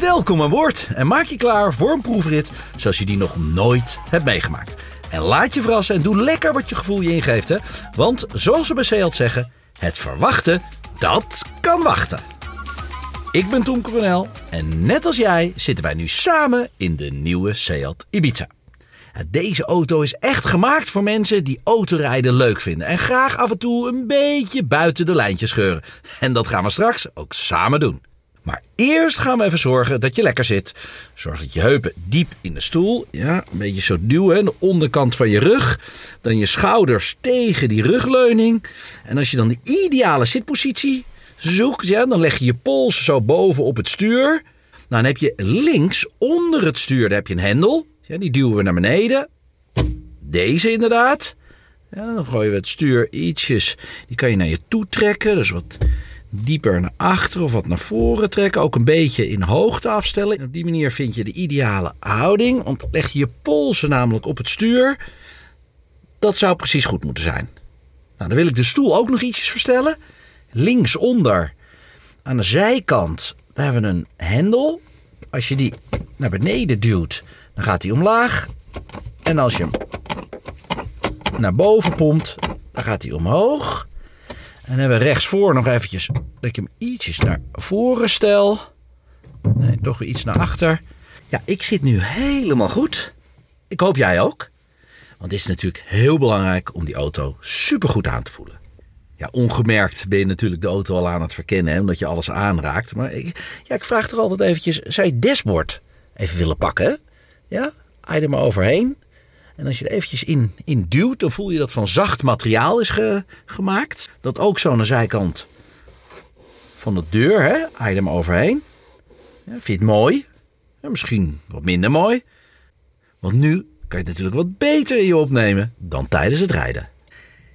Welkom aan boord en maak je klaar voor een proefrit zoals je die nog nooit hebt meegemaakt. En laat je verrassen en doe lekker wat je gevoel je ingeeft. Hè? Want zoals we bij Seat zeggen, het verwachten, dat kan wachten. Ik ben Tom Coronel en net als jij zitten wij nu samen in de nieuwe Seat Ibiza. Deze auto is echt gemaakt voor mensen die autorijden leuk vinden en graag af en toe een beetje buiten de lijntjes scheuren. En dat gaan we straks ook samen doen. Maar eerst gaan we even zorgen dat je lekker zit. Zorg dat je heupen diep in de stoel. Ja, een beetje zo duwen, de onderkant van je rug. Dan je schouders tegen die rugleuning. En als je dan de ideale zitpositie zoekt, ja, dan leg je je pols zo boven op het stuur. Nou, dan heb je links onder het stuur heb je een hendel. Ja, die duwen we naar beneden. Deze inderdaad. Ja, dan gooien we het stuur ietsjes. Die kan je naar je toe trekken. Dus wat dieper naar achter of wat naar voren trekken. Ook een beetje in hoogte afstellen. En op die manier vind je de ideale houding. Want leg je je polsen namelijk op het stuur. Dat zou precies goed moeten zijn. Nou, dan wil ik de stoel ook nog ietsjes verstellen. Linksonder aan de zijkant daar hebben we een hendel. Als je die naar beneden duwt, dan gaat hij omlaag. En als je hem naar boven pompt, dan gaat hij omhoog. En dan hebben we rechtsvoor nog eventjes dat ik hem ietsjes naar voren stel. Nee, toch weer iets naar achter. Ja, ik zit nu helemaal goed. Ik hoop jij ook. Want het is natuurlijk heel belangrijk om die auto supergoed aan te voelen. Ja, ongemerkt ben je natuurlijk de auto al aan het verkennen, omdat je alles aanraakt. Maar ik, ja, ik vraag toch altijd eventjes, zou je het dashboard even willen pakken? Ja, je er maar overheen. En als je er eventjes in, in duwt, dan voel je dat van zacht materiaal is ge- gemaakt. Dat ook zo aan de zijkant van de deur, hè, er maar overheen. Ja, vind je het mooi? Ja, misschien wat minder mooi. Want nu kan je het natuurlijk wat beter in je opnemen dan tijdens het rijden.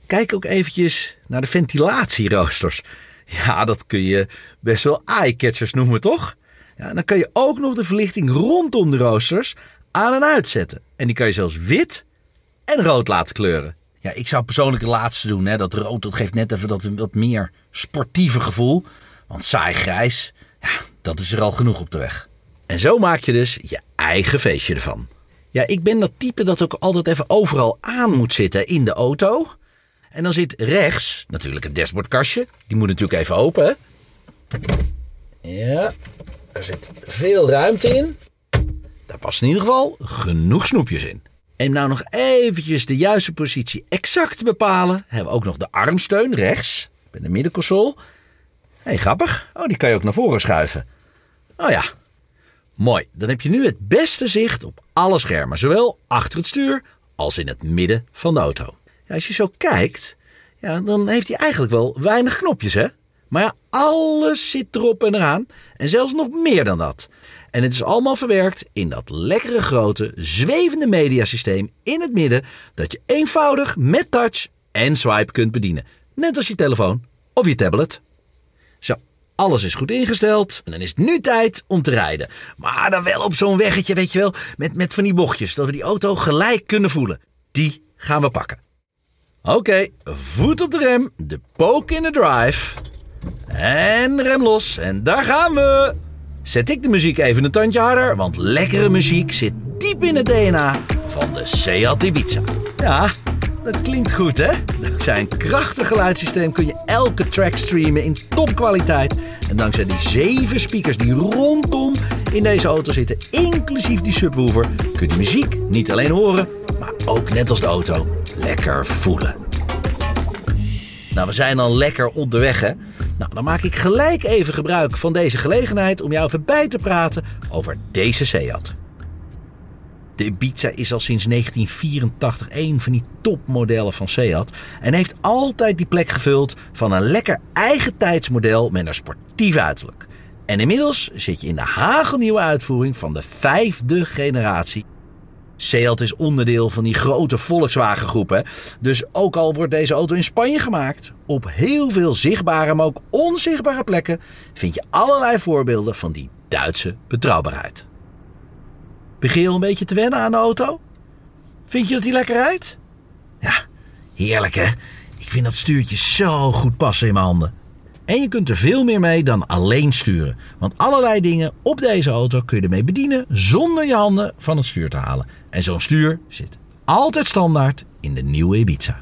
Kijk ook eventjes naar de ventilatieroosters. Ja, dat kun je best wel eye-catchers noemen, toch? Ja, dan kan je ook nog de verlichting rondom de roosters aan en uitzetten. En die kan je zelfs wit en rood laten kleuren. Ja, ik zou persoonlijk het laatste doen. Hè. Dat rood dat geeft net even dat wat meer sportieve gevoel. Want saai grijs, ja, dat is er al genoeg op de weg. En zo maak je dus je eigen feestje ervan. Ja, ik ben dat type dat ook altijd even overal aan moet zitten in de auto. En dan zit rechts natuurlijk het dashboardkastje. Die moet natuurlijk even open. Hè? Ja, er zit veel ruimte in. Daar past in ieder geval genoeg snoepjes in. En nou nog eventjes de juiste positie exact te bepalen. Hebben we ook nog de armsteun rechts. Bij de middenconsole. Hé, hey, grappig. Oh, die kan je ook naar voren schuiven. Oh ja. Mooi. Dan heb je nu het beste zicht op alle schermen. Zowel achter het stuur als in het midden van de auto. Als je zo kijkt, ja, dan heeft hij eigenlijk wel weinig knopjes, hè? Maar ja, alles zit erop en eraan. En zelfs nog meer dan dat. En het is allemaal verwerkt in dat lekkere grote, zwevende mediasysteem in het midden. Dat je eenvoudig met touch en swipe kunt bedienen. Net als je telefoon of je tablet. Zo, alles is goed ingesteld. En dan is het nu tijd om te rijden. Maar dan wel op zo'n weggetje, weet je wel. Met, met van die bochtjes, dat we die auto gelijk kunnen voelen. Die gaan we pakken. Oké, voet op de rem, de poke in de drive. En rem los, en daar gaan we. Zet ik de muziek even een tandje harder, want lekkere muziek zit diep in het DNA van de Seat Ibiza. Ja, dat klinkt goed hè? Dankzij een krachtig geluidssysteem kun je elke track streamen in topkwaliteit. En dankzij die zeven speakers die rondom in deze auto zitten, inclusief die subwoofer, kun je muziek niet alleen horen, maar ook net als de auto lekker voelen. Nou, we zijn al lekker onderweg, hè? Nou, dan maak ik gelijk even gebruik van deze gelegenheid om jou even bij te praten over deze Seat. De Ibiza is al sinds 1984 een van die topmodellen van Seat en heeft altijd die plek gevuld van een lekker eigen tijdsmodel met een sportief uiterlijk. En inmiddels zit je in de hagelnieuwe uitvoering van de vijfde generatie Seat is onderdeel van die grote Volkswagen groep. Hè? Dus ook al wordt deze auto in Spanje gemaakt, op heel veel zichtbare, maar ook onzichtbare plekken vind je allerlei voorbeelden van die Duitse betrouwbaarheid. Begin je al een beetje te wennen aan de auto? Vind je dat die lekker rijdt? Ja, Heerlijk hè? Ik vind dat stuurtje zo goed passen in mijn handen. En je kunt er veel meer mee dan alleen sturen. Want allerlei dingen op deze auto kun je ermee bedienen zonder je handen van het stuur te halen. En zo'n stuur zit altijd standaard in de nieuwe Ibiza.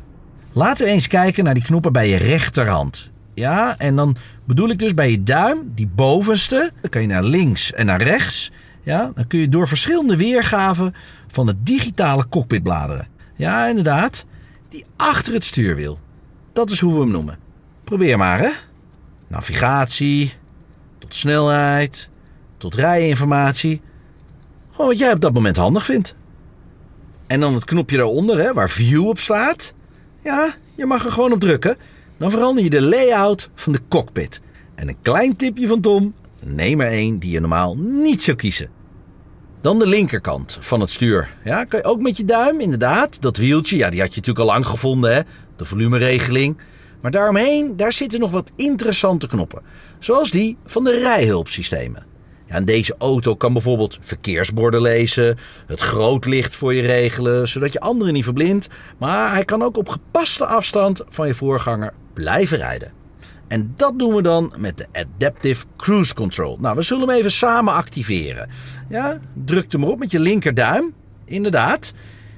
Laten we eens kijken naar die knoppen bij je rechterhand. Ja, en dan bedoel ik dus bij je duim, die bovenste. Dan kan je naar links en naar rechts. Ja, dan kun je door verschillende weergaven van het digitale cockpit bladeren. Ja, inderdaad. Die achter het stuurwiel. Dat is hoe we hem noemen. Probeer maar, hè. Navigatie, tot snelheid, tot rijinformatie. Gewoon wat jij op dat moment handig vindt. En dan het knopje daaronder, hè, waar View op staat. Ja, je mag er gewoon op drukken. Dan verander je de layout van de cockpit. En een klein tipje van Tom, neem er één die je normaal niet zou kiezen. Dan de linkerkant van het stuur. Ja, kan je ook met je duim, inderdaad. Dat wieltje, ja, die had je natuurlijk al lang gevonden, hè. De volumeregeling. Maar daaromheen, daar zitten nog wat interessante knoppen. Zoals die van de rijhulpsystemen. Ja, en deze auto kan bijvoorbeeld verkeersborden lezen, het grootlicht voor je regelen, zodat je anderen niet verblindt. Maar hij kan ook op gepaste afstand van je voorganger blijven rijden. En dat doen we dan met de Adaptive Cruise Control. Nou, we zullen hem even samen activeren. Ja, druk hem op met je linkerduim. Inderdaad.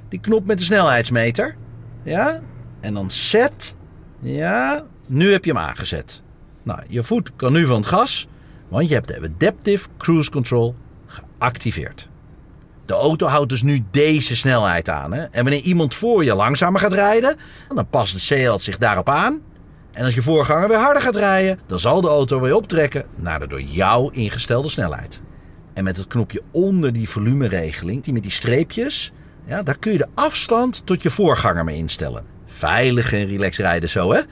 Die knop met de snelheidsmeter. Ja, en dan set. Ja, nu heb je hem aangezet. Nou, je voet kan nu van het gas, want je hebt de Adaptive Cruise Control geactiveerd. De auto houdt dus nu deze snelheid aan. Hè? En wanneer iemand voor je langzamer gaat rijden, dan past de Seat zich daarop aan. En als je voorganger weer harder gaat rijden, dan zal de auto weer optrekken naar de door jou ingestelde snelheid. En met het knopje onder die volumeregeling, die met die streepjes, ja, daar kun je de afstand tot je voorganger mee instellen. Veilig en relaxed rijden zo, hè? En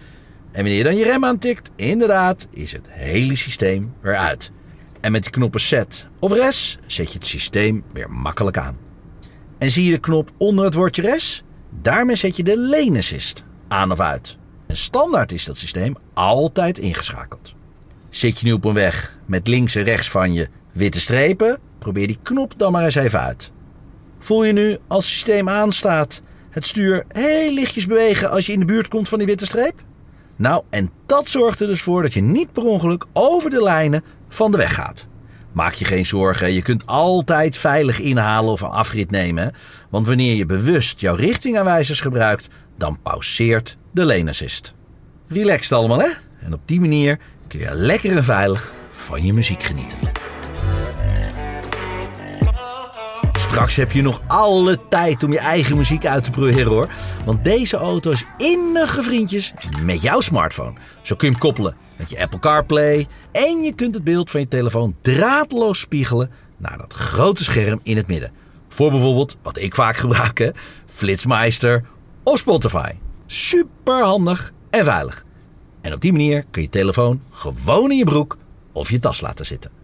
wanneer je dan je rem aantikt, inderdaad, is het hele systeem weer uit. En met de knoppen set of res zet je het systeem weer makkelijk aan. En zie je de knop onder het woordje res? Daarmee zet je de lane assist aan of uit. En standaard is dat systeem altijd ingeschakeld. Zit je nu op een weg met links en rechts van je witte strepen, probeer die knop dan maar eens even uit. Voel je nu als het systeem aanstaat het stuur heel lichtjes bewegen als je in de buurt komt van die witte streep? Nou, en dat zorgt er dus voor dat je niet per ongeluk over de lijnen van de weg gaat. Maak je geen zorgen, je kunt altijd veilig inhalen of een afrit nemen. Want wanneer je bewust jouw richtingaanwijzers gebruikt, dan pauzeert de lane assist. Relaxed allemaal hè? En op die manier kun je lekker en veilig van je muziek genieten. Straks heb je nog alle tijd om je eigen muziek uit te proberen hoor. Want deze auto is innige vriendjes met jouw smartphone. Zo kun je hem koppelen met je Apple CarPlay. En je kunt het beeld van je telefoon draadloos spiegelen naar dat grote scherm in het midden. Voor bijvoorbeeld, wat ik vaak gebruik, hè, Flitsmeister of Spotify. Super handig en veilig. En op die manier kun je telefoon gewoon in je broek of je tas laten zitten.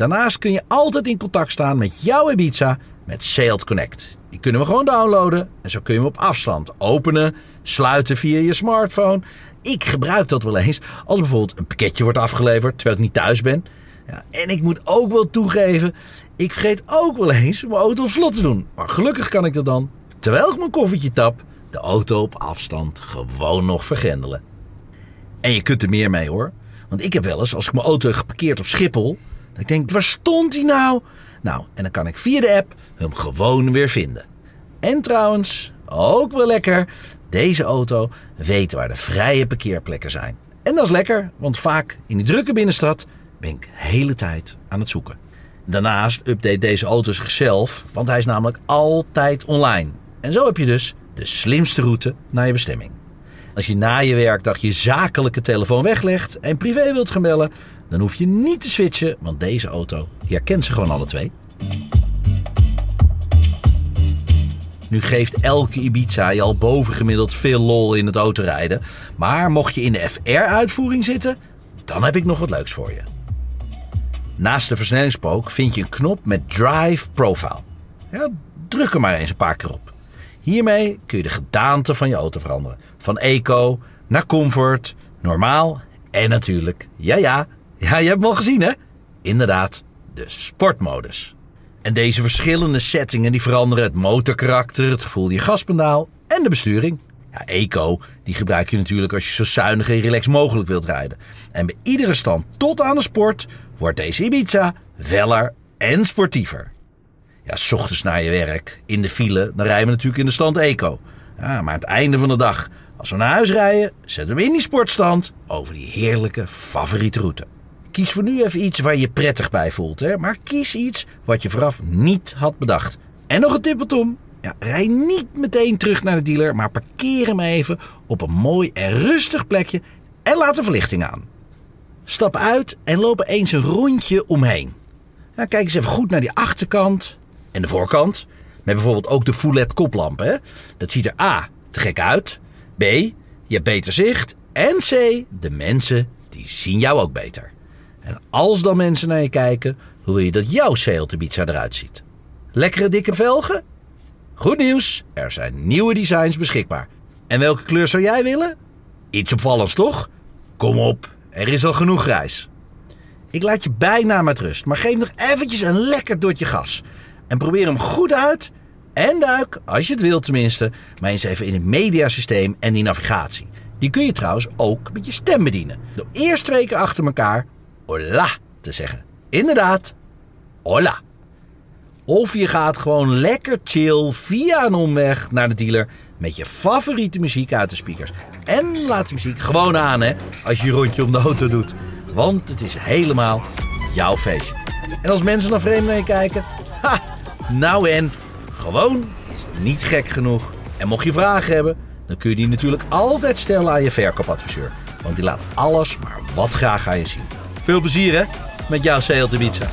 Daarnaast kun je altijd in contact staan met jouw Ibiza met Sailed Connect. Die kunnen we gewoon downloaden en zo kun je hem op afstand openen, sluiten via je smartphone. Ik gebruik dat wel eens als bijvoorbeeld een pakketje wordt afgeleverd terwijl ik niet thuis ben. Ja, en ik moet ook wel toegeven, ik vergeet ook wel eens mijn auto op slot te doen. Maar gelukkig kan ik dat dan, terwijl ik mijn koffietje tap, de auto op afstand gewoon nog vergrendelen. En je kunt er meer mee hoor. Want ik heb wel eens, als ik mijn auto heb geparkeerd op Schiphol, ik denk, waar stond hij nou? Nou, en dan kan ik via de app hem gewoon weer vinden. En trouwens, ook wel lekker, deze auto weet waar de vrije parkeerplekken zijn. En dat is lekker, want vaak in die drukke binnenstad ben ik de hele tijd aan het zoeken. Daarnaast update deze auto zichzelf, want hij is namelijk altijd online. En zo heb je dus de slimste route naar je bestemming. Als je na je werkdag je zakelijke telefoon weglegt en privé wilt gaan bellen, dan hoef je niet te switchen, want deze auto herkent ze gewoon alle twee. Nu geeft elke Ibiza je al bovengemiddeld veel lol in het autorijden. Maar mocht je in de FR-uitvoering zitten, dan heb ik nog wat leuks voor je. Naast de versnellingspook vind je een knop met Drive Profile. Ja, druk er maar eens een paar keer op. Hiermee kun je de gedaante van je auto veranderen. Van eco naar comfort, normaal en natuurlijk, ja ja, ja je hebt hem al gezien hè? Inderdaad, de sportmodus. En deze verschillende settingen die veranderen het motorkarakter, het gevoel je gaspedaal en de besturing. Ja, Eco, die gebruik je natuurlijk als je zo zuinig en relaxed mogelijk wilt rijden. En bij iedere stand tot aan de sport wordt deze Ibiza veller en sportiever. Ja, s ochtends naar je werk, in de file, dan rijden we natuurlijk in de stand Eco. Ja, maar aan het einde van de dag, als we naar huis rijden, zetten we in die sportstand over die heerlijke favoriete route. Kies voor nu even iets waar je prettig bij voelt, hè? maar kies iets wat je vooraf niet had bedacht. En nog een tip, Tom. Ja, rij niet meteen terug naar de dealer, maar parkeer hem even op een mooi en rustig plekje en laat de verlichting aan. Stap uit en loop eens een rondje omheen. Kijk eens even goed naar die achterkant en de voorkant. Met bijvoorbeeld ook de Foulet koplamp. Hè? Dat ziet er A, te gek uit. B, je hebt beter zicht. En C, de mensen die zien jou ook beter. En als dan mensen naar je kijken, hoe wil je dat jouw Seat Ibiza eruit ziet? Lekkere dikke velgen? Goed nieuws, er zijn nieuwe designs beschikbaar. En welke kleur zou jij willen? Iets opvallends toch? Kom op, er is al genoeg grijs. Ik laat je bijna met rust, maar geef nog eventjes een lekker dotje gas. En probeer hem goed uit en duik, als je het wilt tenminste, maar eens even in het mediasysteem en die navigatie. Die kun je trouwens ook met je stem bedienen. Door eerst twee keer achter elkaar hola te zeggen. Inderdaad, hola. Of je gaat gewoon lekker chill via een omweg naar de dealer met je favoriete muziek uit de speakers. En laat de muziek gewoon aan hè, als je je rondje om de auto doet. Want het is helemaal jouw feestje. En als mensen naar vreemd kijken, ha, nou en, gewoon is niet gek genoeg. En mocht je vragen hebben, dan kun je die natuurlijk altijd stellen aan je verkoopadviseur. Want die laat alles maar wat graag aan je zien. Veel plezier hè, met jouw Seat Ibiza.